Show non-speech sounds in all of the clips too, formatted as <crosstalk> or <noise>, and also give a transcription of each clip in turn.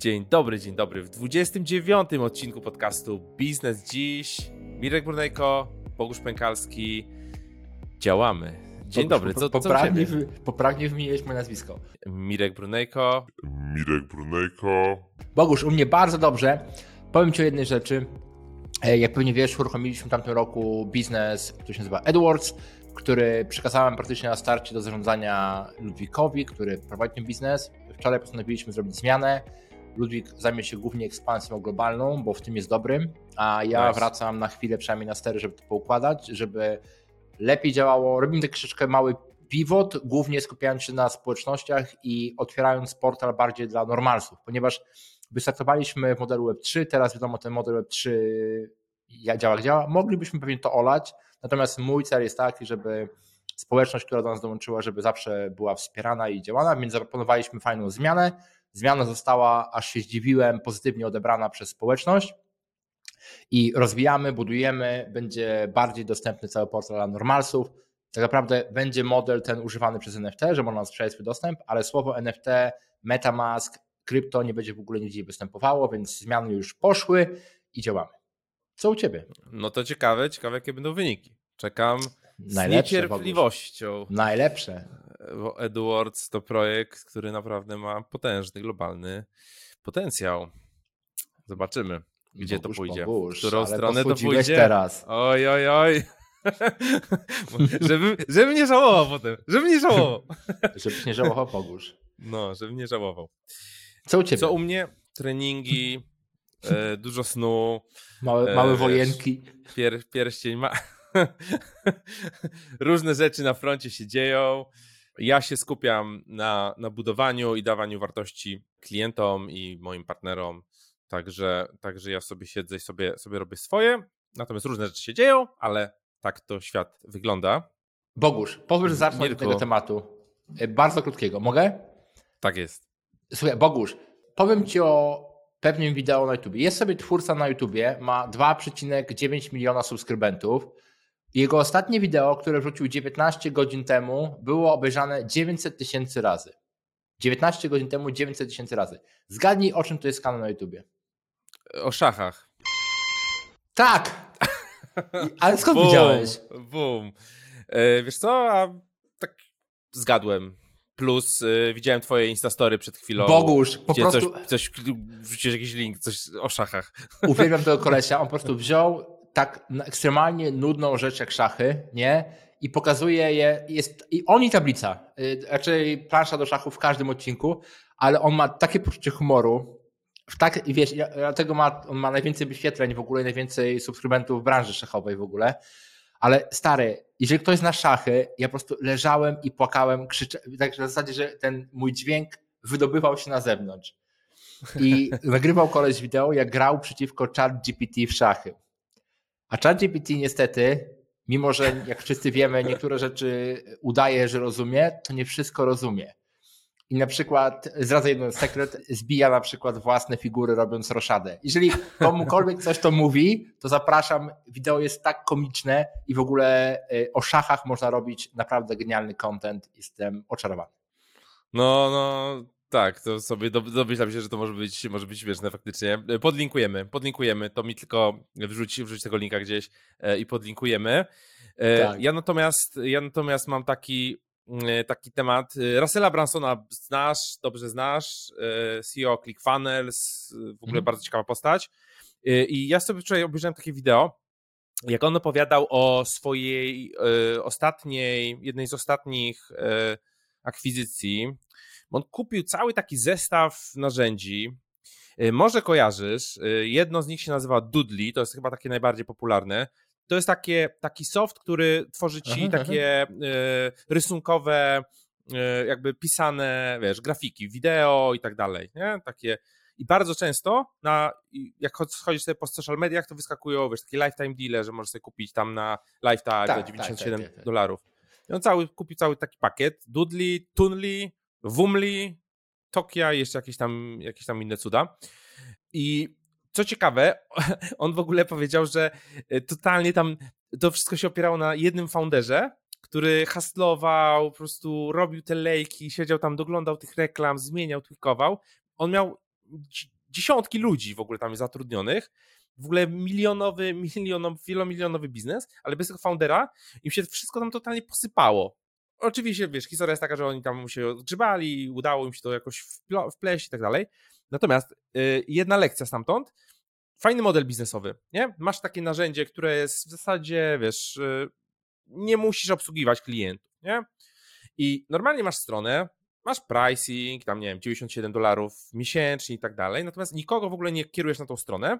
Dzień dobry, dzień dobry. W 29 odcinku podcastu Biznes Dziś. Mirek Brunejko, Bogusz Pękalski. Działamy. Dzień Bogusz, dobry, co, po, co poprawnie, poprawnie wymieniłeś moje nazwisko. Mirek Brunejko. Mirek Brunejko. Bogusz, u mnie bardzo dobrze. Powiem Ci o jednej rzeczy. E, Jak pewnie wiesz, uruchomiliśmy w tamtym roku biznes, który się nazywa AdWords, który przekazałem praktycznie na starcie do zarządzania Ludwikowi, który prowadzi ten biznes. Wczoraj postanowiliśmy zrobić zmianę. Ludwik zajmie się głównie ekspansją globalną, bo w tym jest dobrym, a ja Nice. wracam na chwilę przynajmniej na stery, żeby to poukładać, żeby lepiej działało. Robimy taki troszeczkę mały pivot, głównie skupiając się na społecznościach i otwierając portal bardziej dla normalsów, ponieważ wystartowaliśmy w modelu Web3, teraz wiadomo, ten model Web3 ja- działa jak działa. Moglibyśmy pewnie to olać, natomiast mój cel jest taki, żeby społeczność, która do nas dołączyła, żeby zawsze była wspierana i działana, więc zaproponowaliśmy fajną zmianę. Zmiana została, aż się zdziwiłem, pozytywnie odebrana przez społeczność i rozwijamy, budujemy, będzie bardziej dostępny cały portal dla normalsów. Tak naprawdę będzie model ten używany przez NFT, że można sprzedać swój dostęp, ale słowo NFT, Metamask, krypto nie będzie w ogóle nigdzie występowało, więc zmiany już poszły i działamy. Co u Ciebie? No to ciekawe, ciekawe jakie będą wyniki. Czekam z Najlepsze, niecierpliwością. Najlepsze. Bo Edwards to projekt, który naprawdę ma potężny, globalny potencjał. Zobaczymy, gdzie Bogusz, to pójdzie. Bogusz, którą stronę to pójdzie. teraz. Oj, oj, oj. <laughs> żeby, żeby nie żałował potem. Żeby nie żałował. <laughs> Żebyś nie żałował Bogusz. No, żeby nie żałował. Co u Ciebie? Co u mnie? Treningi, e, dużo snu, Małe, e, małe wiesz. wojenki. pier, pierścień ma... <laughs> Różne rzeczy na froncie się dzieją. Ja się skupiam na, na budowaniu i dawaniu wartości klientom i moim partnerom. Także, także ja sobie siedzę i sobie, sobie robię swoje. Natomiast różne rzeczy się dzieją, ale tak to świat wygląda. Bogusz, pozwól, że zacznę od tego tematu. E, Bardzo krótkiego. Mogę? Tak jest. Słuchaj, Bogusz, powiem Ci o pewnym wideo na YouTube. Jest sobie twórca na YouTubie, ma 2,9 miliona subskrybentów. Jego ostatnie wideo, które wrzucił 19 godzin temu, było obejrzane 900 tysięcy razy. 19 godzin temu 900 tysięcy razy. Zgadnij, o czym to jest kanał na YouTubie. O szachach. Tak! <laughs> Ale skąd Bum, widziałeś? Bum. E, wiesz co, a tak zgadłem. Plus e, widziałem twoje instastory przed chwilą. Bogusz, po prostu coś, coś wrzuciłeś jakiś link, coś o szachach. uwielbiam tego kolesia. On po prostu wziął tak na- ekstremalnie nudną rzecz jak szachy, nie? I pokazuje je, jest i on i tablica, y, raczej plansza do szachów w każdym odcinku, ale on ma takie poczucie humoru, w tak, i wiesz, dlatego ma, on ma najwięcej wyświetleń w ogóle, najwięcej subskrybentów w branży szachowej w ogóle, ale stary, jeżeli ktoś zna szachy, ja po prostu leżałem i płakałem, krzyczałem, tak w zasadzie, że ten mój dźwięk wydobywał się na zewnątrz. I <laughs> nagrywał koleś wideo, jak grał przeciwko ChatGPT w szachy. A ChatGPT niestety, mimo że jak wszyscy wiemy, niektóre rzeczy udaje, że rozumie, to nie wszystko rozumie. I na przykład, zdradzę jeden sekret, zbija na przykład własne figury robiąc roszadę. Jeżeli komukolwiek coś to mówi, to zapraszam, wideo jest tak komiczne i w ogóle y, o szachach można robić naprawdę genialny content. Jestem oczarowany. No, no, tak, to sobie do- domyślam się, że to może być, może być śmieszne faktycznie. E, Podlinkujemy, podlinkujemy, to mi tylko wrzuć, wrzuć tego linka gdzieś e, i podlinkujemy. E, Tak. Ja natomiast, ja natomiast mam taki, mm, taki temat. Russella Bransona znasz, dobrze znasz, CEO ClickFunnels, w ogóle Mhm. bardzo ciekawa postać. I ja sobie wczoraj obejrzałem takie wideo, jak on opowiadał o swojej ostatniej, jednej z ostatnich akwizycji. On kupił cały taki zestaw narzędzi. E, Może kojarzysz, e, jedno z nich się nazywa Doodly, to jest chyba takie najbardziej popularne. To jest takie, taki soft, który tworzy ci Aha, takie e, rysunkowe, e, jakby pisane, wiesz, grafiki, wideo i tak dalej, nie? Takie i bardzo często, na, jak chod- chodzisz sobie po social mediach, to wyskakują, wiesz, takie lifetime deale, że możesz sobie kupić tam na lifetime Tak, za tak, 97 tak, tak. dolarów. I on cały, kupił cały taki pakiet. Doodly, Tunli, Wumli, Tokia jeszcze jakieś tam, jakieś tam inne cuda. I co ciekawe, <laughs> on w ogóle powiedział, że e, totalnie tam to wszystko się opierało na jednym founderze, który hustlował, po prostu robił te lejki, siedział tam, doglądał tych reklam, zmieniał, tweakował. On miał dziesiątki ludzi w ogóle tam zatrudnionych, w ogóle milionowy, <laughs> milionowy, wielomilionowy biznes, ale bez tego foundera im się wszystko tam totalnie posypało. Oczywiście, wiesz, historia jest taka, że oni tam się odgrzebali, udało im się to jakoś wpleść i tak dalej. Natomiast yy, jedna lekcja stamtąd, fajny model biznesowy, nie? Masz takie narzędzie, które jest w zasadzie, wiesz, yy, nie musisz obsługiwać klientów, nie? I normalnie masz stronę, masz pricing, tam nie wiem, 97 dolarów miesięcznie i tak dalej, natomiast nikogo w ogóle nie kierujesz na tą stronę,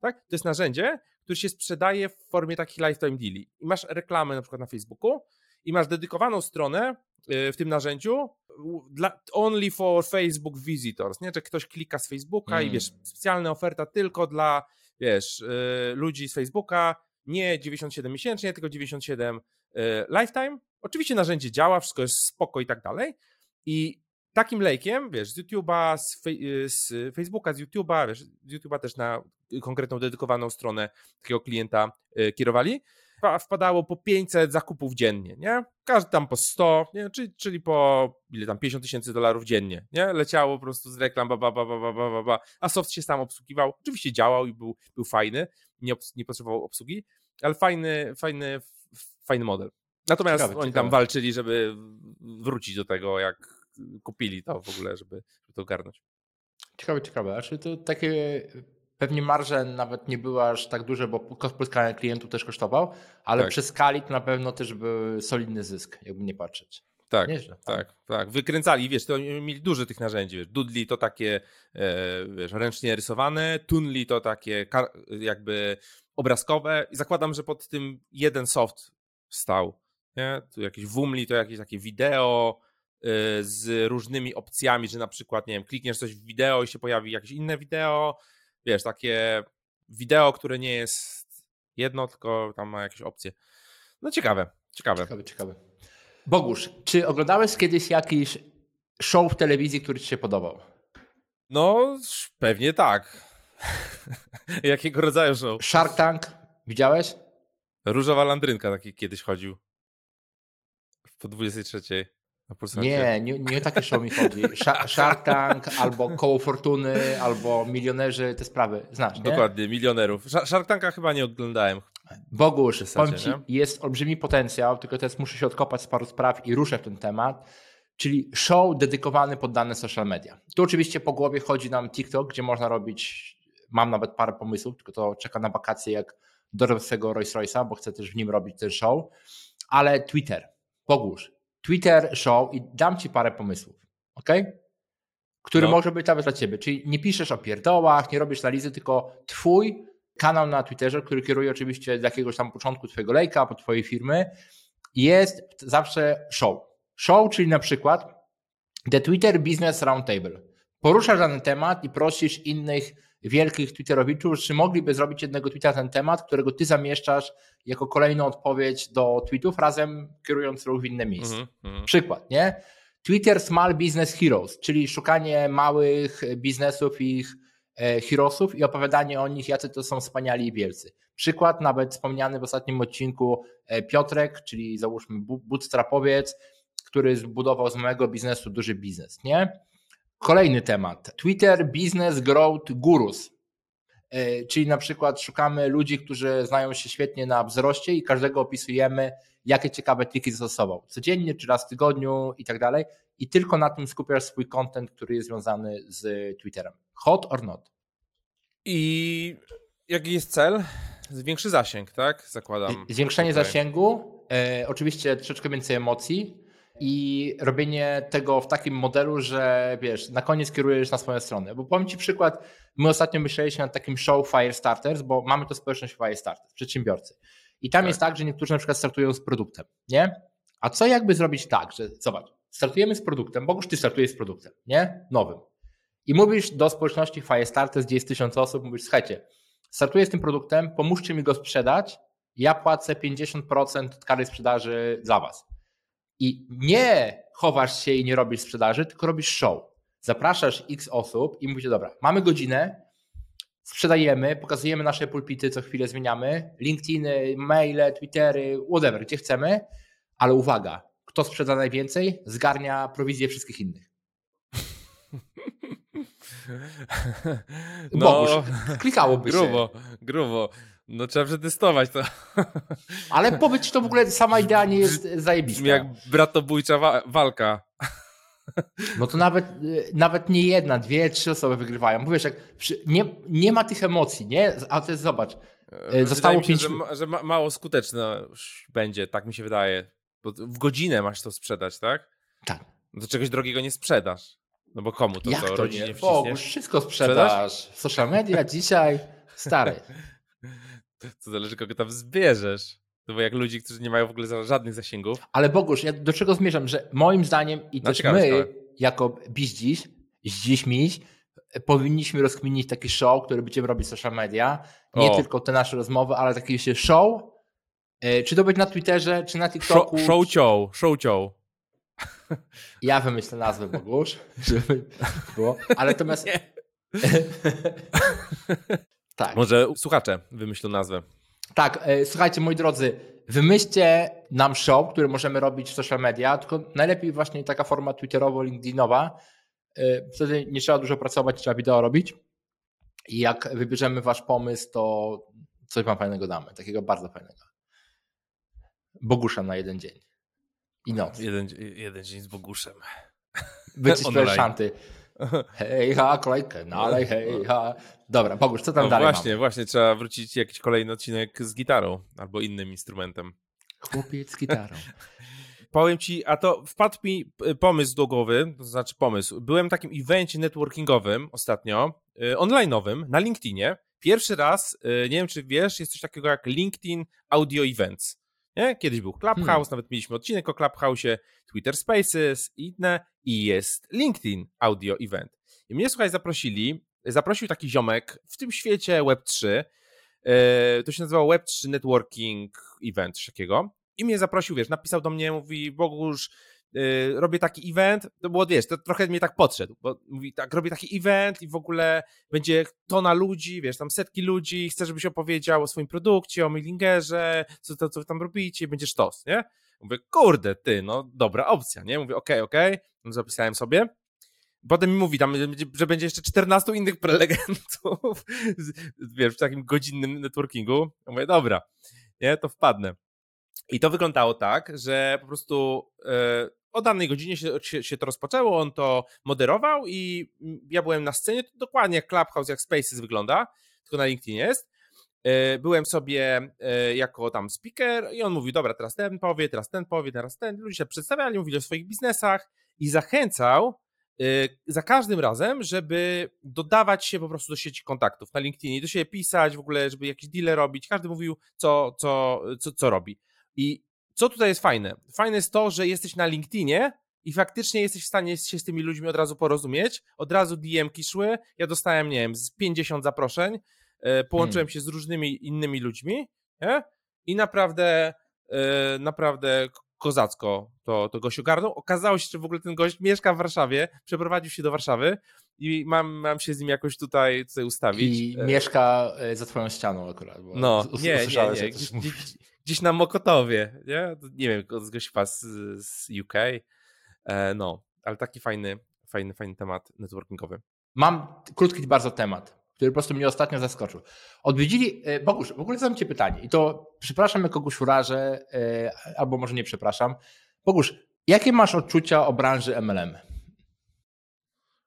tak? To jest narzędzie, które się sprzedaje w formie takich lifetime deali. I masz reklamę na przykład na Facebooku i masz dedykowaną stronę y, w tym narzędziu dla, only for Facebook visitors, nie? Że ktoś klika z Facebooka mm. i wiesz, specjalna oferta tylko dla, wiesz, y, ludzi z Facebooka, nie 97 miesięcznie, tylko 97 y, lifetime. Oczywiście narzędzie działa, wszystko jest spoko i tak dalej. I takim lejkiem, wiesz, z YouTube'a, z, z Facebooka, z YouTube'a, wiesz, z YouTube'a też na konkretną, dedykowaną stronę takiego klienta kierowali, wpadało po 500 zakupów dziennie, nie? Każdy tam po 100, nie? Czyli, czyli po ile tam 50 tysięcy dolarów dziennie, nie? Leciało po prostu z reklam, ba, ba, ba, ba, ba, ba, ba, a soft się sam obsługiwał. Oczywiście działał i był, był fajny, nie, nie potrzebował obsługi, ale fajny, fajny, fajny model. Natomiast ciekawe, oni ciekawe. tam walczyli, żeby wrócić do tego, jak kupili to w ogóle, żeby, żeby to ogarnąć. Ciekawe, ciekawe. Znaczy to takie pewnie marże nawet nie były aż tak duże, bo koszt pozyskania klientów też kosztował, ale tak. przy skali to na pewno też był solidny zysk, jakby nie patrzeć. Tak, Nieźle, tak, tak. Wykręcali, wiesz, to mieli dużo tych narzędzi. Wiesz. Dudley to takie e, wiesz, ręcznie rysowane, Tunli to takie jakby obrazkowe i zakładam, że pod tym jeden soft stał. Nie? Tu jakieś Wumli to jakieś takie wideo, Y, z różnymi opcjami, że na przykład, nie wiem, klikniesz coś w wideo i się pojawi jakieś inne wideo, wiesz, takie wideo, które nie jest jedno, tylko tam ma jakieś opcje. No ciekawe, ciekawe. Ciekawe, ciekawe. Bogusz, czy oglądałeś kiedyś jakiś show w telewizji, który ci się podobał? No, pewnie tak. <laughs> Jakiego rodzaju show? Shark Tank, widziałeś? Różowa landrynka taki kiedyś chodził. Po 23. Nie, nie, nie takie show mi chodzi. Shark Tank, albo Koło Fortuny, albo Milionerzy, te sprawy. Znasz, nie? Dokładnie, milionerów. Shark Tanka chyba nie oglądałem. Bogusz, zasadzie, ci, jest olbrzymi potencjał, tylko teraz muszę się odkopać z paru spraw i ruszę w ten temat, czyli show dedykowany pod dane social media. Tu oczywiście po głowie chodzi nam TikTok, gdzie można robić, mam nawet parę pomysłów, tylko to czeka na wakacje jak dorwę swojego Rolls Royce'a, bo chcę też w nim robić ten show, ale Twitter, Bogusz, Twitter Show i dam ci parę pomysłów, ok? Który no. może być nawet dla ciebie. Czyli nie piszesz o pierdołach, nie robisz analizy, tylko twój kanał na Twitterze, który kieruje oczywiście z jakiegoś tam początku twojego lejka, po twojej firmy, jest zawsze show. Show, czyli na przykład The Twitter Business Roundtable. Poruszasz dany temat i prosisz innych wielkich Twitterowiczów, czy mogliby zrobić jednego tweeta na ten temat, którego ty zamieszczasz jako kolejną odpowiedź do tweetów, razem kierując ruch w inne miejsce. Mm -hmm. Przykład, nie? Twitter Small Business Heroes, czyli szukanie małych biznesów i ich e, heroesów i opowiadanie o nich, jacy to są wspaniali i wielcy. Przykład nawet wspomniany w ostatnim odcinku e, Piotrek, czyli załóżmy bootstrapowiec, który zbudował z małego biznesu duży biznes, nie? Kolejny temat. Twitter Business Growth Gurus. E, czyli na przykład szukamy ludzi, którzy znają się świetnie na wzroście i każdego opisujemy, jakie ciekawe triki zastosował. Codziennie czy raz w tygodniu i tak dalej. I tylko na tym skupiasz swój content, który jest związany z Twitterem. Hot or not? I jaki jest cel? Większy zasięg, tak? Zakładam. Zwiększenie tutaj. zasięgu, e, oczywiście troszeczkę więcej emocji, i robienie tego w takim modelu, że wiesz, na koniec kierujesz na swoją stronę. Bo powiem Ci przykład, my ostatnio myśleliśmy nad takim show Firestarters, bo mamy to społeczność Firestarters, przedsiębiorcy. I tam tak. jest tak, że niektórzy na przykład startują z produktem, nie? A co jakby zrobić tak, że zobacz, startujemy z produktem, bo już Ty startujesz z produktem, nie? Nowym. I mówisz do społeczności Firestarters, gdzie jest tysiąc osób, mówisz, słuchajcie, startuję z tym produktem, pomóżcie mi go sprzedać, ja płacę 50% kary sprzedaży za Was. I nie chowasz się i nie robisz sprzedaży, tylko robisz show. Zapraszasz x osób i mówicie, dobra, mamy godzinę, sprzedajemy, pokazujemy nasze pulpity, co chwilę zmieniamy, LinkedIny, maile, Twittery, whatever, gdzie chcemy, ale uwaga, kto sprzeda najwięcej, zgarnia prowizję wszystkich innych. <laughs> No, Bogusz, klikałoby grubo, się. Grubo, No trzeba przetestować to. <laughs> Ale powiedz, czy to w ogóle sama idea nie jest zajebista. Jak bratobójcza wa walka. <laughs> No to nawet, nawet nie jedna, dwie, trzy osoby wygrywają. Mówisz, jak nie, nie ma tych emocji, nie? A to jest, zobacz, Zostało mi się, pięć... że, że mało skuteczne będzie, tak mi się wydaje. Bo w godzinę masz to sprzedać, tak? Tak. No to czegoś drogiego nie sprzedasz. No bo komu to Jak? To rodzinie nie? Bogu, wszystko sprzedasz. sprzedasz. Social media dzisiaj, stary. <laughs> To zależy kogo tam zbierzesz. No bo jak ludzi, którzy nie mają w ogóle żadnych zasięgów. Ale Bogusz, ja do czego zmierzam, że moim zdaniem i no, też my, jako Bizdziś, Zdziś Miś, powinniśmy rozkminić taki show, który będziemy robić social media. Nie o. tylko te nasze rozmowy, ale taki się show. E, czy to być na Twitterze, czy na TikToku. Show, show show cią. <laughs> Ja wymyślę nazwę Bogusz, <laughs> żeby było. Ale natomiast... <laughs> tak. Może słuchacze wymyślą nazwę. Tak, e, słuchajcie moi drodzy, wymyślcie nam show, który możemy robić w social media, tylko najlepiej właśnie taka forma twitterowo-linkedinowa. E, wtedy nie trzeba dużo pracować, trzeba wideo robić. I jak wybierzemy wasz pomysł, to coś wam fajnego damy, takiego bardzo fajnego. Bogusza na jeden dzień. I noc. Jeden, jeden dzień z Boguszem. Wycisz <laughs> szanty. <laughs> Hej ha, kolejkę, nalej, hej ha. Dobra, Bogusz, co tam no dalej Właśnie, mamy? właśnie, trzeba wrócić jakiś kolejny odcinek z gitarą albo innym instrumentem. Chłopiec z gitarą. <laughs> Powiem ci, a to wpadł mi pomysł do głowy, to znaczy pomysł. Byłem w takim evencie networkingowym ostatnio, y, online'owym na LinkedInie. Pierwszy raz, y, nie wiem czy wiesz, jest coś takiego jak LinkedIn Audio Events. Nie? Kiedyś był Clubhouse, hmm. nawet mieliśmy odcinek o Clubhouse'ie, Twitter Spaces i inne i jest LinkedIn Audio Event. I mnie, słuchaj, zaprosili, zaprosił taki ziomek w tym świecie Web3, e, to się nazywało Web3 Networking Event, coś takiego. I mnie zaprosił, wiesz, napisał do mnie, mówi, Bogusz, Y, robię taki event, to było, wiesz, to trochę mnie tak podszedł, bo mówi, tak, robię taki event i w ogóle będzie tona ludzi, wiesz, tam setki ludzi, chcę, żebyś opowiedział o swoim produkcie, o Millingerze, co, to, co tam robicie, będzie sztos, nie? Mówię, kurde, ty, no dobra opcja, nie? Mówię, okej, okay, okej, okay. no, zapisałem sobie. Potem mi mówi tam, że będzie jeszcze 14 innych <laughs> prelegentów, wiesz, w takim godzinnym networkingu. Mówię, dobra, nie, to wpadnę. I to wyglądało tak, że po prostu e, o danej godzinie się, się, się, to rozpoczęło, on to moderował i ja byłem na scenie, to dokładnie jak Clubhouse, jak Spaces wygląda, tylko na LinkedIn jest. E, byłem sobie e, jako tam speaker i on mówił, dobra, teraz ten powie, teraz ten powie, teraz ten. Ludzie się przedstawiali, mówili o swoich biznesach i zachęcał e, za każdym razem, żeby dodawać się po prostu do sieci kontaktów na LinkedInie, do siebie pisać, w ogóle, żeby jakiś deal robić. Każdy mówił, co, co, co, co robi. I co tutaj jest fajne? Fajne jest to, że jesteś na LinkedInie i faktycznie jesteś w stanie się z tymi ludźmi od razu porozumieć. Od razu DM-ki szły. Ja dostałem, nie wiem, z 50 zaproszeń. E, połączyłem hmm. się z różnymi innymi ludźmi nie? i naprawdę, e, naprawdę kozacko to, to gość ogarnął. Okazało się, że w ogóle ten gość mieszka w Warszawie, przeprowadził się do Warszawy i mam, mam się z nim jakoś tutaj, tutaj ustawić. I e, mieszka za twoją ścianą akurat. no, nie, nie, nie. Gdzieś, gdzieś, na Mokotowie, nie? Nie wiem, z gościpa z, z UK. E, no, ale taki fajny, fajny, fajny temat networkingowy. Mam krótki bardzo temat, który po prostu mnie ostatnio zaskoczył. Odwiedzili, e, Bogusz, w ogóle zadam Ci pytanie i to przepraszam, jak kogoś urażę, e, albo może nie przepraszam. Bogusz, jakie masz odczucia o branży MLM?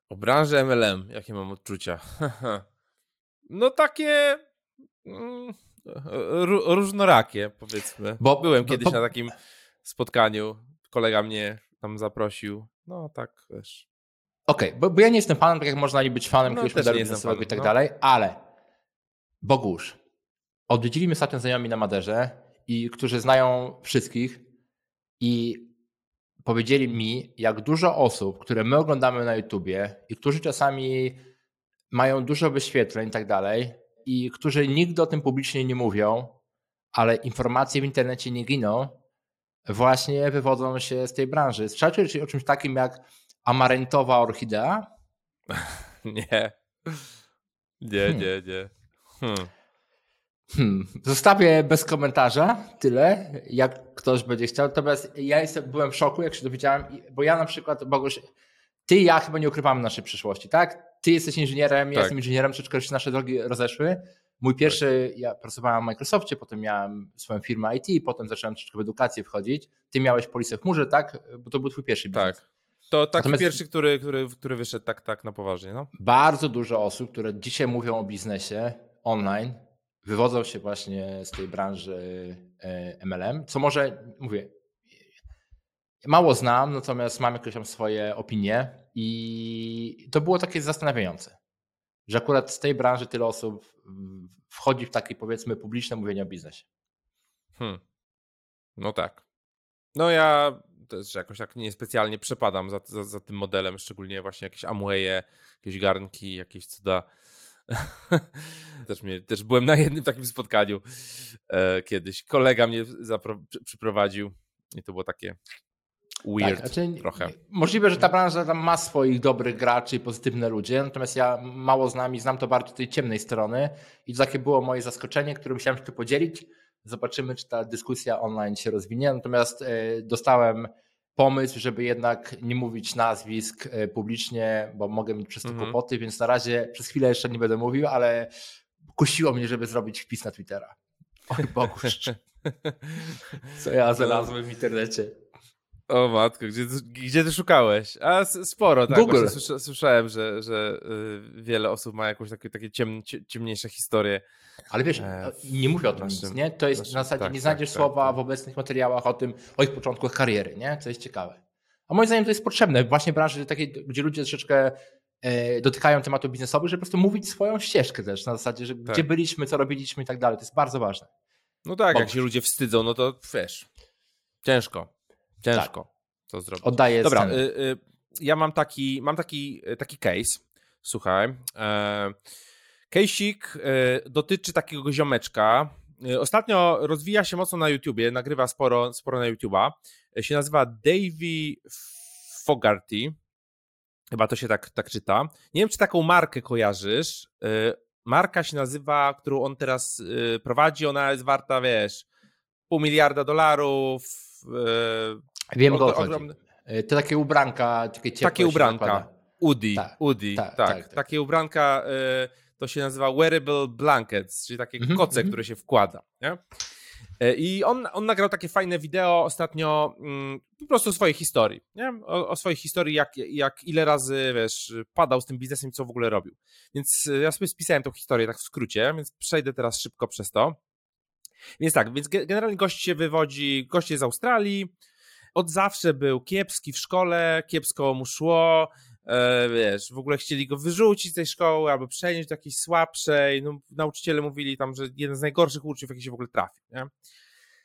O branży MLM, jakie mam odczucia? <laughs> no takie... Różnorakie, powiedzmy. Bo byłem kiedyś bo... na takim spotkaniu, kolega mnie tam zaprosił. No tak, wiesz. Okej, okay, bo, bo, ja nie jestem fanem, tak jak można nie być fanem no, jakiegoś modelu biznesowego i tak no. dalej, ale Bogusz, odwiedzili mnie ostatnio znajomi na Maderze, i którzy znają wszystkich i powiedzieli mi, jak dużo osób, które my oglądamy na YouTubie i którzy czasami mają dużo wyświetleń i tak dalej, i którzy nigdy o tym publicznie nie mówią, ale informacje w internecie nie giną, właśnie wywodzą się z tej branży. Słyszałeś o czymś takim jak amarentowa orchidea? <laughs> Nie. Nie, hmm. nie, nie. Hmm. Hmm. Zostawię bez komentarza tyle, jak ktoś będzie chciał. Natomiast ja jestem, byłem w szoku, jak się dowiedziałem, bo ja na przykład, Boguś, ty i ja chyba nie ukrywamy naszej przyszłości, tak? Ty jesteś inżynierem, ja Tak. jestem inżynierem, troszeczkę się nasze drogi rozeszły. Mój pierwszy, ja pracowałem w Microsoftie, potem miałem swoją firmę IT, potem zacząłem troszeczkę w edukację wchodzić. Ty miałeś polisę w chmurze, tak? Bo to był twój pierwszy biznes. Tak. To taki Natomiast- pierwszy, który, który, który wyszedł tak, tak na poważnie. No. Bardzo dużo osób, które dzisiaj mówią o biznesie online, wywodzą się właśnie z tej branży e, MLM, co może, mówię, mało znam, natomiast mam jakieś tam swoje opinie i to było takie zastanawiające, że akurat z tej branży tyle osób wchodzi w takie powiedzmy publiczne mówienie o biznesie. Hmm. No tak. No ja też jakoś tak niespecjalnie przepadam za, za, za tym modelem, szczególnie właśnie jakieś Amwaye, jakieś garnki, jakieś cuda. <laughs> też, mnie, też byłem na jednym takim spotkaniu e, kiedyś. Kolega mnie zapro, przy- przyprowadził i to było takie weird znaczy, trochę. Możliwe, że ta branża tam ma swoich dobrych graczy i pozytywne ludzie, natomiast ja mało znam i znam to bardziej tej ciemnej strony i to takie było moje zaskoczenie, które chciałem się tu podzielić. Zobaczymy, czy ta dyskusja online się rozwinie. Natomiast e, dostałem pomysł, żeby jednak nie mówić nazwisk e, publicznie, bo mogę mieć przez to Mhm. kłopoty, więc na razie przez chwilę jeszcze nie będę mówił, ale kusiło mnie, żeby zrobić wpis na Twittera. Oj Boguż, <laughs> co ja znalazłem w internecie. O matko, gdzie, gdzie ty szukałeś? A sporo, tak. Google. Słysza, słyszałem, że, że y, wiele osób ma jakąś takie, takie ciem, cie- ciemniejsze historie. Ale wiesz, E, nie mówię o tym naszym- nic, nie? To jest naszym- na zasadzie, tak, nie tak, znajdziesz tak, słowa tak. w obecnych materiałach o tym, o ich początkach kariery, nie? Co jest ciekawe. A moim zdaniem to jest potrzebne właśnie w branży takiej, gdzie ludzie troszeczkę e, dotykają tematów biznesowych, żeby po prostu mówić swoją ścieżkę też, na zasadzie, że Tak. gdzie byliśmy, co robiliśmy i tak dalej. To jest bardzo ważne. No tak, jak Bogusz. się ludzie wstydzą, no to wiesz, ciężko, ciężko to zrobić. Oddaję Dobra, y, y, ja mam taki, mam taki, taki case, słuchaj. E, case'ik e, dotyczy takiego ziomeczka. E, Ostatnio rozwija się mocno na YouTubie, nagrywa sporo, sporo na YouTuba. E, Się nazywa Davey Fogarty. Chyba to się tak, tak czyta. Nie wiem, czy taką markę kojarzysz. Marka się nazywa, którą on teraz prowadzi, ona jest warta, wiesz, pół miliarda dolarów. E, Wiem, go o chodzi. ogromny- E, To takie ubranka, takie ciepłe Takie ubranka. Udi, Tak, Udi, tak, tak, tak, tak. Takie ubranka y, to się nazywa wearable blankets, czyli takie Mhm, koce, mhm. które się wkłada. Nie? I on, on nagrał takie fajne wideo ostatnio mm, po prostu o swojej historii. Nie? O, o swojej historii, jak, jak ile razy wiesz, padał z tym biznesem i co w ogóle robił. Więc ja sobie spisałem tą historię tak w skrócie, więc przejdę teraz szybko przez to. Więc tak, więc ge- generalnie gość się wywodzi, gość jest z Australii, od zawsze był kiepski w szkole, kiepsko mu szło, e, wiesz, w ogóle chcieli go wyrzucić z tej szkoły albo przenieść do jakiejś słabszej, no, nauczyciele mówili tam, że jeden z najgorszych uczniów, jaki się w ogóle trafi, nie?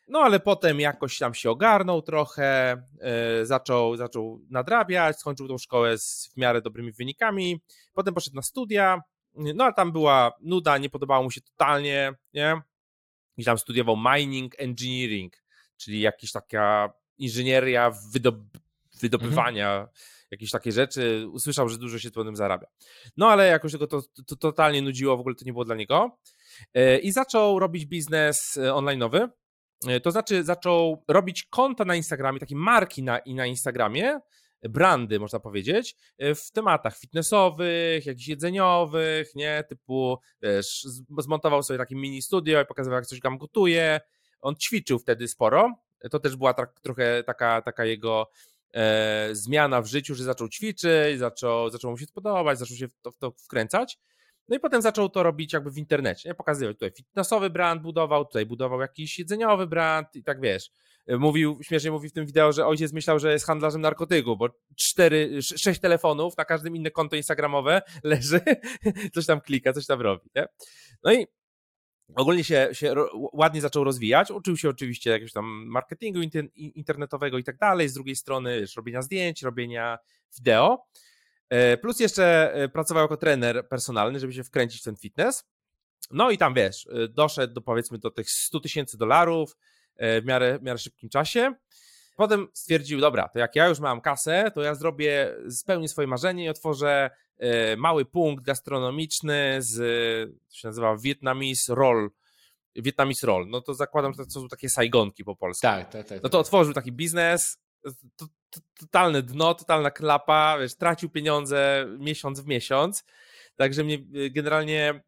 No ale potem jakoś tam się ogarnął trochę, e, zaczął, zaczął nadrabiać, skończył tą szkołę z w miarę dobrymi wynikami, potem poszedł na studia, no ale tam była nuda, nie podobało mu się totalnie, nie? I tam studiował mining engineering, czyli jakaś taka inżynieria wydob wydobywania, jakieś takie rzeczy. Usłyszał, że dużo się tym zarabia. No ale jakoś go to, to totalnie nudziło, w ogóle to nie było dla niego. E, I zaczął robić biznes e, online'owy. E, To znaczy zaczął robić konta na Instagramie, takie marki na, i na Instagramie, brandy można powiedzieć, e, w tematach fitnessowych, jakichś jedzeniowych, nie, typu wiesz, zmontował sobie takie mini studio i pokazywał jak coś tam gotuje. On ćwiczył wtedy sporo. To też była tak, trochę taka, taka jego e, zmiana w życiu, że zaczął ćwiczyć, zaczął, zaczął mu się podobać, zaczął się w to, w to wkręcać. No i potem zaczął to robić jakby w internecie, nie? pokazywać tutaj fitnessowy brand budował, tutaj budował jakiś jedzeniowy brand i tak wiesz. Mówił, śmiesznie mówi w tym wideo, że ojciec myślał, że jest handlarzem narkotyku, bo cztery, sz- sześć telefonów, na każdym inne konto instagramowe <laughs> leży, coś tam klika, coś tam robi, nie? No i ogólnie się, się ładnie zaczął rozwijać. Uczył się oczywiście jakiegoś tam marketingu inter- internetowego i tak dalej. Z drugiej strony robienia zdjęć, robienia wideo. E, Plus jeszcze e, pracował jako trener personalny, żeby się wkręcić w ten fitness. No i tam wiesz, e, doszedł do powiedzmy do tych 100 tysięcy dolarów w miarę, w miarę szybkim czasie. Potem stwierdził, dobra, to jak ja już mam kasę, to ja zrobię, spełnię swoje marzenie i otworzę e, mały punkt gastronomiczny z, to się nazywa Vietnamese Roll. Vietnamese Roll. No to zakładam, że to są takie sajgonki po polsku. Tak, tak, tak. No to otworzył taki biznes, to, to, totalne dno, totalna klapa, wiesz, tracił pieniądze miesiąc w miesiąc Także mnie y, generalnie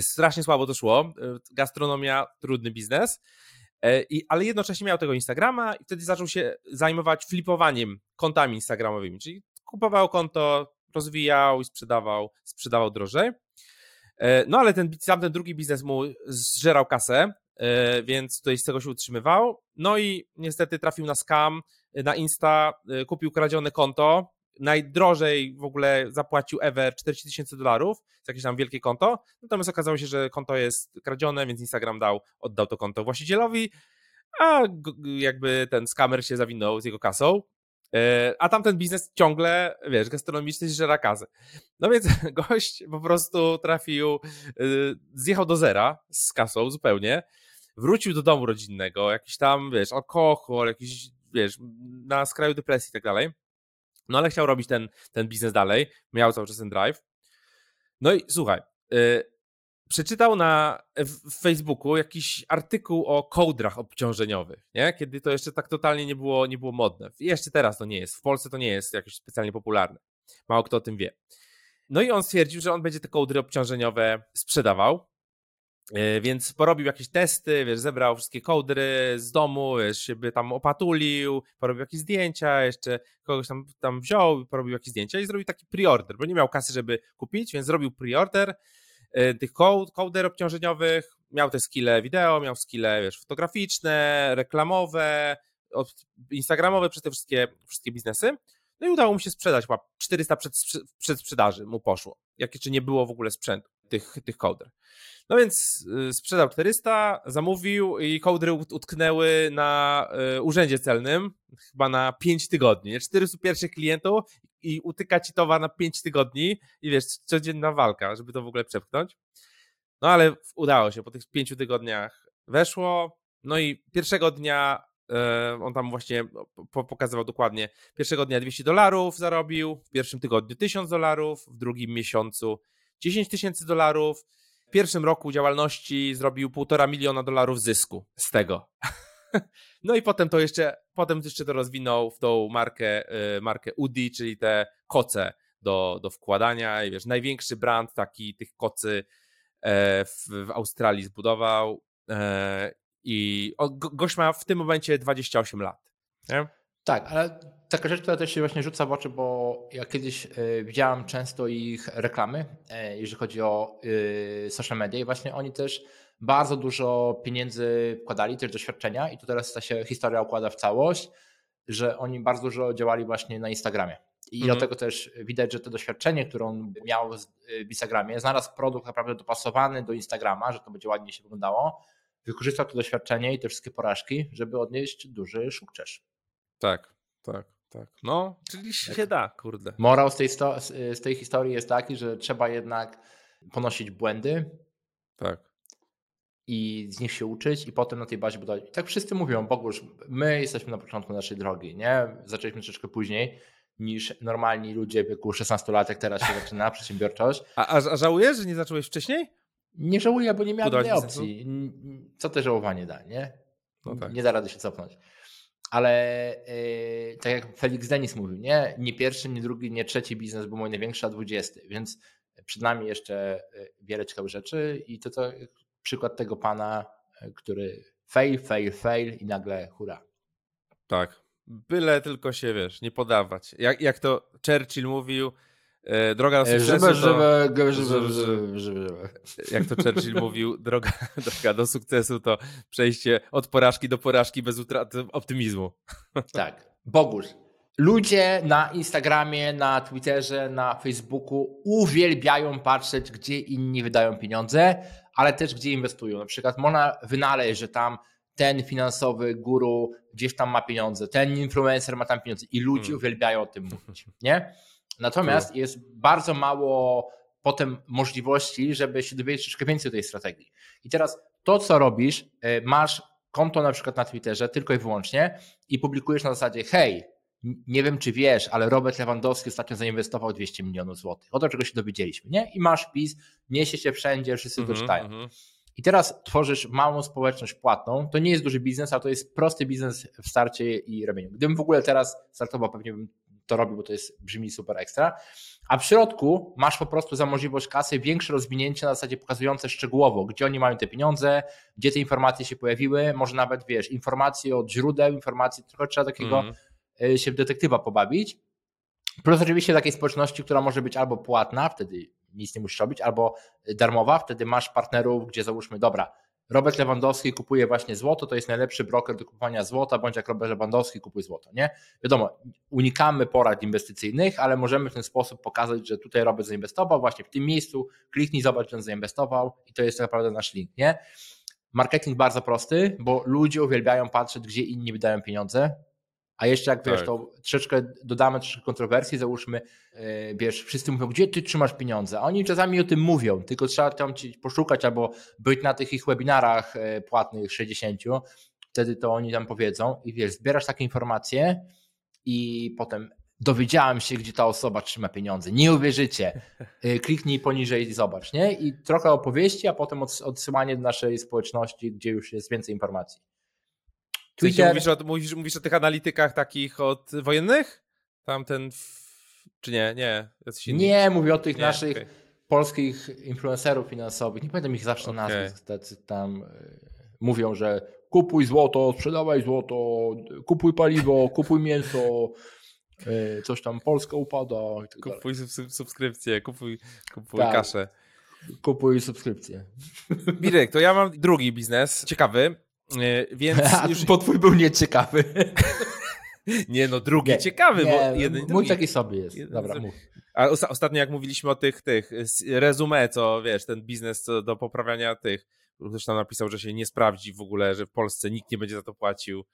strasznie słabo to szło. Gastronomia, trudny biznes. I, ale jednocześnie miał tego Instagrama i wtedy zaczął się zajmować flipowaniem kontami instagramowymi, czyli kupował konto, rozwijał i sprzedawał, sprzedawał drożej. No ale ten, tamten drugi biznes mu zżerał kasę, więc tutaj z tego się utrzymywał. No i niestety trafił na scam, na Insta, kupił kradzione konto, najdrożej w ogóle zapłacił ever 40 tysięcy dolarów, jakieś tam wielkie konto, natomiast okazało się, że konto jest kradzione, więc Instagram dał, oddał to konto właścicielowi, a jakby ten skamer się zawinął z jego kasą, e, a tamten biznes ciągle, wiesz, gastronomiczny zżera kasę. No więc <laughs> gość po prostu trafił, e, zjechał do zera z kasą zupełnie, wrócił do domu rodzinnego, jakiś tam, wiesz, alkohol, jakiś, wiesz, na skraju depresji i tak dalej. No ale chciał robić ten, ten biznes dalej, miał cały czas ten drive. No i słuchaj, yy, przeczytał na w Facebooku jakiś artykuł o kołdrach obciążeniowych, nie? kiedy to jeszcze tak totalnie nie było, nie było modne. Jeszcze teraz to nie jest. W Polsce to nie jest jakieś specjalnie popularne. Mało kto o tym wie. No i on stwierdził, że on będzie te kołdry obciążeniowe sprzedawał. E, więc porobił jakieś testy, wiesz, zebrał wszystkie kołdry z domu, wiesz, siebie tam opatulił, porobił jakieś zdjęcia, jeszcze kogoś tam, tam wziął, porobił jakieś zdjęcia i zrobił taki preorder, bo nie miał kasy, żeby kupić, więc zrobił preorder e, tych kołder obciążeniowych, miał te skille wideo, miał skille, wiesz, fotograficzne, reklamowe, instagramowe, przez te wszystkie, wszystkie biznesy. No i udało mu się sprzedać, chyba 400 przed, przed sprzedaży mu poszło, jak jeszcze nie było w ogóle sprzętu tych, tych. No więc y, sprzedał 400, zamówił i kołdry utknęły na y, urzędzie celnym chyba na 5 tygodni. 400 pierwszych klientów i utyka ci towar na 5 tygodni i wiesz, codzienna walka, żeby to w ogóle przepchnąć. No ale udało się, po tych 5 tygodniach weszło, no i pierwszego dnia y, on tam właśnie pokazywał dokładnie, pierwszego dnia 200 dolarów zarobił, w pierwszym tygodniu 1000 dolarów, w drugim miesiącu 10 tysięcy dolarów, w pierwszym roku działalności zrobił półtora miliona dolarów zysku z tego. <laughs> No i potem to jeszcze, potem jeszcze to rozwinął w tą markę, y, markę UDI, czyli te koce do, do wkładania i wiesz, największy brand taki tych kocy e, w, w Australii zbudował e, i gość ma w tym momencie 28 lat. Nie? Tak, ale taka rzecz, która też się właśnie rzuca w oczy, bo ja kiedyś y, widziałem często ich reklamy, y, jeżeli chodzi o y, social media i właśnie oni też bardzo dużo pieniędzy wkładali, też doświadczenia i tu teraz ta się historia układa w całość, że oni bardzo dużo działali właśnie na Instagramie. I mhm. dlatego też widać, że to doświadczenie, które on miał w Instagramie, znalazł produkt naprawdę dopasowany do Instagrama, że to będzie ładnie się wyglądało, wykorzystał to doświadczenie i te wszystkie porażki, żeby odnieść duży sukces. Tak, tak, tak. No, czyli się tak. da, kurde. Morał z tej, sto, z tej historii jest taki, że trzeba jednak ponosić błędy. Tak. I z nich się uczyć, i potem na tej bazie budować. I tak wszyscy mówią, Bogusz, my jesteśmy na początku naszej drogi, nie? Zaczęliśmy troszeczkę później niż normalni ludzie w wieku 16 lat, jak teraz się <laughs> zaczyna przedsiębiorczość. A, a, a żałujesz, że nie zacząłeś wcześniej? Nie żałuję, bo nie miałem innej opcji. Co te żałowanie da, nie? No tak. Nie da rady się cofnąć ale yy, tak jak Felix Denis mówił, nie, nie pierwszy, nie drugi, nie trzeci biznes był mój największy, a dwudziesty, więc przed nami jeszcze e, wiele ciekawych rzeczy i to, to przykład tego pana, e, który fail, fail, fail i nagle hura. Tak, byle tylko się, wiesz, nie podawać. Jak, jak to Churchill mówił, droga do sukcesu. Żywe, żywe, żywe, żywe, żywe, Jak to Churchill <laughs> mówił, droga, <laughs> droga do sukcesu to przejście od porażki do porażki bez utraty optymizmu. <laughs> Tak. Bogusz. Ludzie na Instagramie, na Twitterze, na Facebooku uwielbiają patrzeć, gdzie inni wydają pieniądze, ale też gdzie inwestują. Na przykład można wynaleźć, że tam ten finansowy guru gdzieś tam ma pieniądze, ten influencer ma tam pieniądze i ludzie hmm. uwielbiają o tym mówić, nie? Natomiast jest bardzo mało potem możliwości, żeby się dowiedzieć troszkę więcej o tej strategii. I teraz to, co robisz, e, masz konto na przykład na Twitterze tylko i wyłącznie i publikujesz na zasadzie hej, nie wiem czy wiesz, ale Robert Lewandowski ostatnio zainwestował 200 milionów złotych. O to, czego się dowiedzieliśmy, nie? I masz wpis, niesie się wszędzie, wszyscy mm -hmm, to czytają. Mm -hmm. I teraz tworzysz małą społeczność płatną. To nie jest duży biznes, ale to jest prosty biznes w starcie i robieniu. Gdybym w ogóle teraz startował, pewnie bym to robi, bo to jest, brzmi super ekstra. A w środku masz po prostu za możliwość kasy większe rozwinięcie na zasadzie pokazujące szczegółowo, gdzie oni mają te pieniądze, gdzie te informacje się pojawiły, może nawet wiesz, informacje od źródeł, informacje, trochę trzeba takiego mm. się w detektywa pobawić. Plus oczywiście takiej społeczności, która może być albo płatna, wtedy nic nie musisz robić, albo darmowa, wtedy masz partnerów, gdzie załóżmy, dobra, Robert Lewandowski kupuje właśnie złoto, to jest najlepszy broker do kupowania złota, bądź jak Robert Lewandowski kupuje złoto, nie? Wiadomo, unikamy porad inwestycyjnych, ale możemy w ten sposób pokazać, że tutaj Robert zainwestował właśnie w tym miejscu, kliknij, zobacz, że on zainwestował i to jest tak naprawdę nasz link, nie? Marketing bardzo prosty, bo ludzie uwielbiają patrzeć, gdzie inni wydają pieniądze, a jeszcze jak wiesz, tak. to troszeczkę dodamy troszkę kontrowersji, załóżmy, yy, wiesz, wszyscy mówią, gdzie ty trzymasz pieniądze? A oni czasami o tym mówią, tylko trzeba tam poszukać albo być na tych ich webinarach yy, płatnych 60, wtedy to oni tam powiedzą i wiesz, zbierasz takie informacje i potem dowiedziałem się, gdzie ta osoba trzyma pieniądze. Nie uwierzycie. Yy, kliknij poniżej i zobacz, nie? I trochę opowieści, a potem odsyłanie do naszej społeczności, gdzie już jest więcej informacji. Twitter... Mówisz o, mówisz, mówisz o tych analitykach takich od wojennych? Tamten. Czy nie? Nie. Nie, mówię o tych nie, naszych okay. polskich influencerów finansowych. Nie pamiętam ich zawsze okay. nazwisk. Tacy tam y, mówią, że kupuj złoto, sprzedawaj złoto, kupuj paliwo, kupuj mięso. Y, coś tam Polska upada. Tak kupuj subskrypcję, kupuj, kupuj tak. kaszę. Kupuj subskrypcję. Mirek, to ja mam drugi biznes, ciekawy. E, więc <laughs> A już... Bo twój był nieciekawy. <laughs> Nie, no drugi nie, ciekawy, nie, bo jeden. Mój drugi. taki sobie jest. Dobra, mów. A ostatnio jak mówiliśmy o tych, tych resume, co wiesz, ten biznes co do poprawiania tych, zresztą napisał, że się nie sprawdzi w ogóle, że w Polsce nikt nie będzie za to płacił.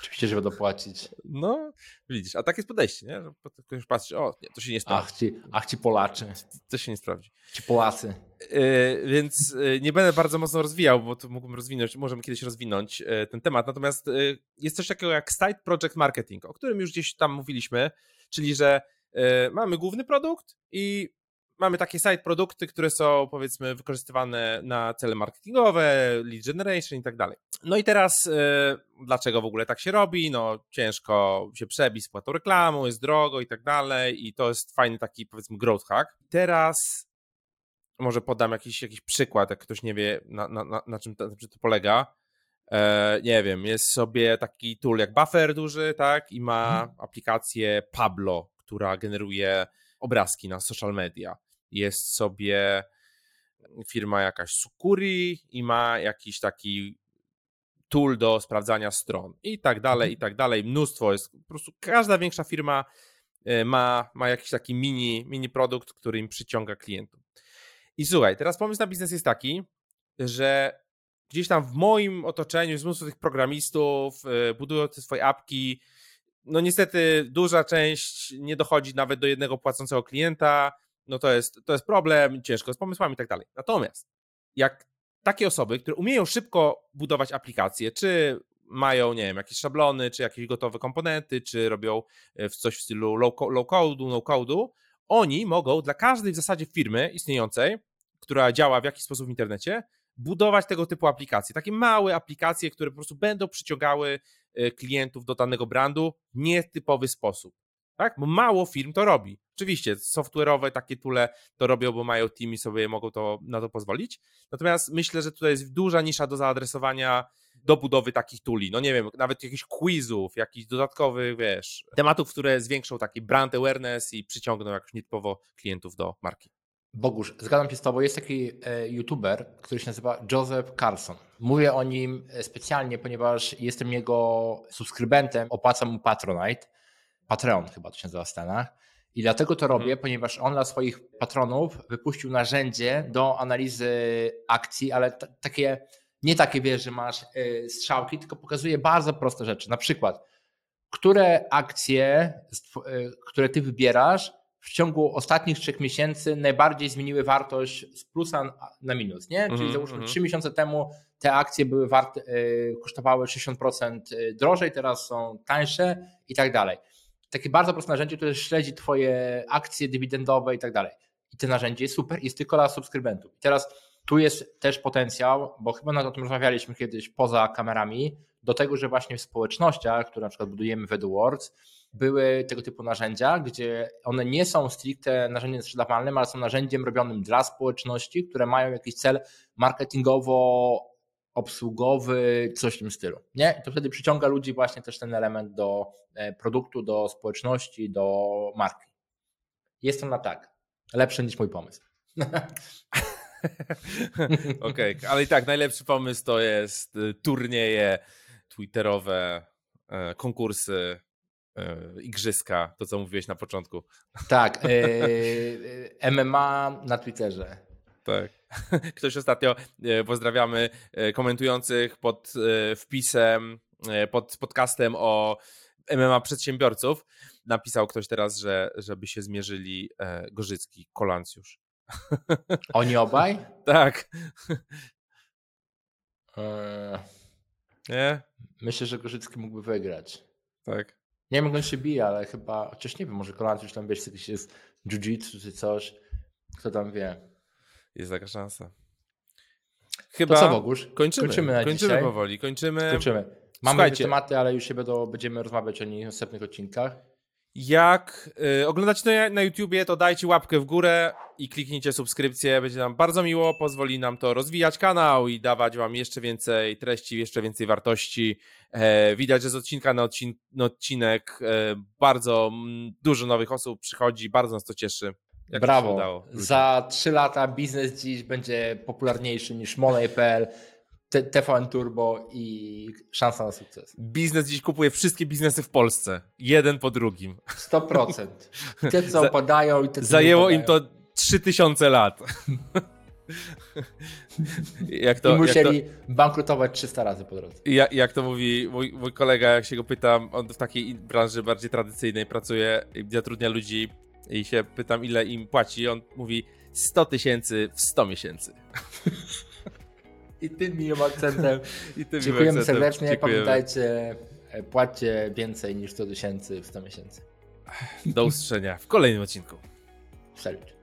Oczywiście, żeby dopłacić. No, widzisz, a tak jest podejście, nie? Że ktoś patrzy, o, nie, to się nie sprawdzi. Ach ci, ach ci Polacy. To się nie sprawdzi. Ci Polacy. Yy, więc yy, nie będę bardzo mocno rozwijał, bo to mógłbym rozwinąć, możemy kiedyś rozwinąć yy, ten temat. Natomiast jest coś takiego jak Site Project Marketing, o którym już gdzieś tam mówiliśmy, czyli że mamy główny produkt i mamy takie side produkty, które są powiedzmy wykorzystywane na cele marketingowe, lead generation i tak dalej. No i teraz e, dlaczego w ogóle tak się robi? No ciężko się przebić z płatą reklamu, jest drogo i tak dalej i to jest fajny taki powiedzmy growth hack. Teraz może podam jakiś, jakiś przykład, jak ktoś nie wie na, na, na, na czym, to, na czym to polega. E, nie wiem, jest sobie taki tool jak Buffer duży, tak, i ma mhm. aplikację Pablo, która generuje obrazki na social media jest sobie firma jakaś Sukuri i ma jakiś taki tool do sprawdzania stron i tak dalej, i mhm. tak dalej. Mnóstwo jest, po prostu każda większa firma e, ma, ma jakiś taki mini, mini produkt, który im przyciąga klientów. I słuchaj, teraz pomysł na biznes jest taki, że gdzieś tam w moim otoczeniu jest mnóstwo tych programistów, e, budują te swoje apki. No niestety duża część nie dochodzi nawet do jednego płacącego klienta no to jest, to jest problem, ciężko z pomysłami i tak dalej. Natomiast jak takie osoby, które umieją szybko budować aplikacje, czy mają, nie wiem, jakieś szablony, czy jakieś gotowe komponenty, czy robią e, coś w stylu low, low code'u, no code'u, oni mogą dla każdej w zasadzie firmy istniejącej, która działa w jakiś sposób w internecie, budować tego typu aplikacje. Takie małe aplikacje, które po prostu będą przyciągały e, klientów do danego brandu w nietypowy sposób tak? Bo mało firm to robi. Oczywiście, software'owe takie tule to robią, bo mają team i sobie mogą to, na to pozwolić. Natomiast myślę, że tutaj jest duża nisza do zaadresowania do budowy takich tuli. No nie wiem, nawet jakichś quizów, jakichś dodatkowych, wiesz, tematów, które zwiększą taki brand awareness i przyciągną jakoś nietypowo klientów do marki. Bogusz, zgadzam się z Tobą. Jest taki e, youtuber, który się nazywa Joseph Carson. Mówię o nim e, specjalnie, ponieważ jestem jego subskrybentem, opłacam mu Patronite Patreon chyba to się nazywa w Stanach. I dlatego to robię, hmm. ponieważ on dla swoich patronów wypuścił narzędzie do analizy akcji, ale takie, nie takie wiesz, że masz y, strzałki, tylko pokazuje bardzo proste rzeczy. Na przykład, które akcje, y, które ty wybierasz, w ciągu ostatnich trzech miesięcy najbardziej zmieniły wartość z plusa na minus, nie? Czyli mm, załóżmy mm. 3 miesiące temu te akcje były warte, y, kosztowały 60% drożej, teraz są tańsze i tak dalej takie bardzo proste narzędzie, które śledzi Twoje akcje dywidendowe i tak dalej. I to narzędzie jest super, jest tylko dla subskrybentów. I teraz tu jest też potencjał, bo chyba nawet o tym rozmawialiśmy kiedyś poza kamerami, do tego, że właśnie w społecznościach, które na przykład budujemy w AdWords, były tego typu narzędzia, gdzie one nie są stricte narzędziem sprzedawalnym, ale są narzędziem robionym dla społeczności, które mają jakiś cel marketingowo obsługowy, coś w tym stylu. Nie? I to wtedy przyciąga ludzi właśnie też ten element do e, produktu, do społeczności, do marki. Jest na tak. Lepsze niż mój pomysł. <laughs> Okej, okay, ale i tak najlepszy pomysł to jest y, turnieje twitterowe, e, konkursy, e, igrzyska, to co mówiłeś na początku. Tak, <laughs> MMA na Twitterze. Tak. <laughs> Ktoś ostatnio, pozdrawiamy komentujących pod wpisem, pod podcastem o MMA przedsiębiorców. Napisał ktoś teraz, że żeby się zmierzyli Gorzycki, Kolancjusz. <laughs> Oni obaj? tak. Eee, nie? Myślę, że Gorzycki mógłby wygrać. Tak. Nie wiem, jak on się bije, ale chyba, chociaż nie wiem, może Kolancjusz tam wiesz, jakiś jest jiu-jitsu czy coś. Kto tam wie. Jest taka szansa. Chyba. To co, Bogusz? Kończymy, kończymy, na kończymy dzisiaj. powoli. Kończymy. Kończymy. Mamy Słuchajcie. tematy, ale już się będą, będziemy rozmawiać o nich w następnych odcinkach. Jak y, oglądacie to na, YouTubie, to dajcie łapkę w górę i kliknijcie subskrypcję. Będzie nam bardzo miło, pozwoli nam to rozwijać kanał i dawać wam jeszcze więcej treści, jeszcze więcej wartości. E, widać, że z odcinka na, odcin na odcinek e, bardzo m, dużo nowych osób przychodzi, bardzo nas to cieszy. Jak Brawo. Za trzy lata biznes dziś będzie popularniejszy niż Money.pl. TVN Turbo i szansa na sukces. Biznes dziś kupuje wszystkie biznesy w Polsce. Jeden po drugim. 100%. Te, co <laughs> opadają i te, co Zajęło im to 3000 lat. <laughs> jak to, I musieli jak to, bankrutować 300 razy po drodze. Jak, jak to mówi mój, mój, kolega, jak się go pytam, on w takiej branży bardziej tradycyjnej pracuje, zatrudnia ludzi i się pytam, ile im płaci. On mówi 100 tysięcy w 100 miesięcy. I tym miłym akcentem. <laughs> I tym Dziękujemy akcentem. serdecznie. Dziękujemy. Pamiętajcie, e, płaccie więcej niż 100 tysięcy w 100 miesięcy. Do usłyszenia w kolejnym odcinku. Salut.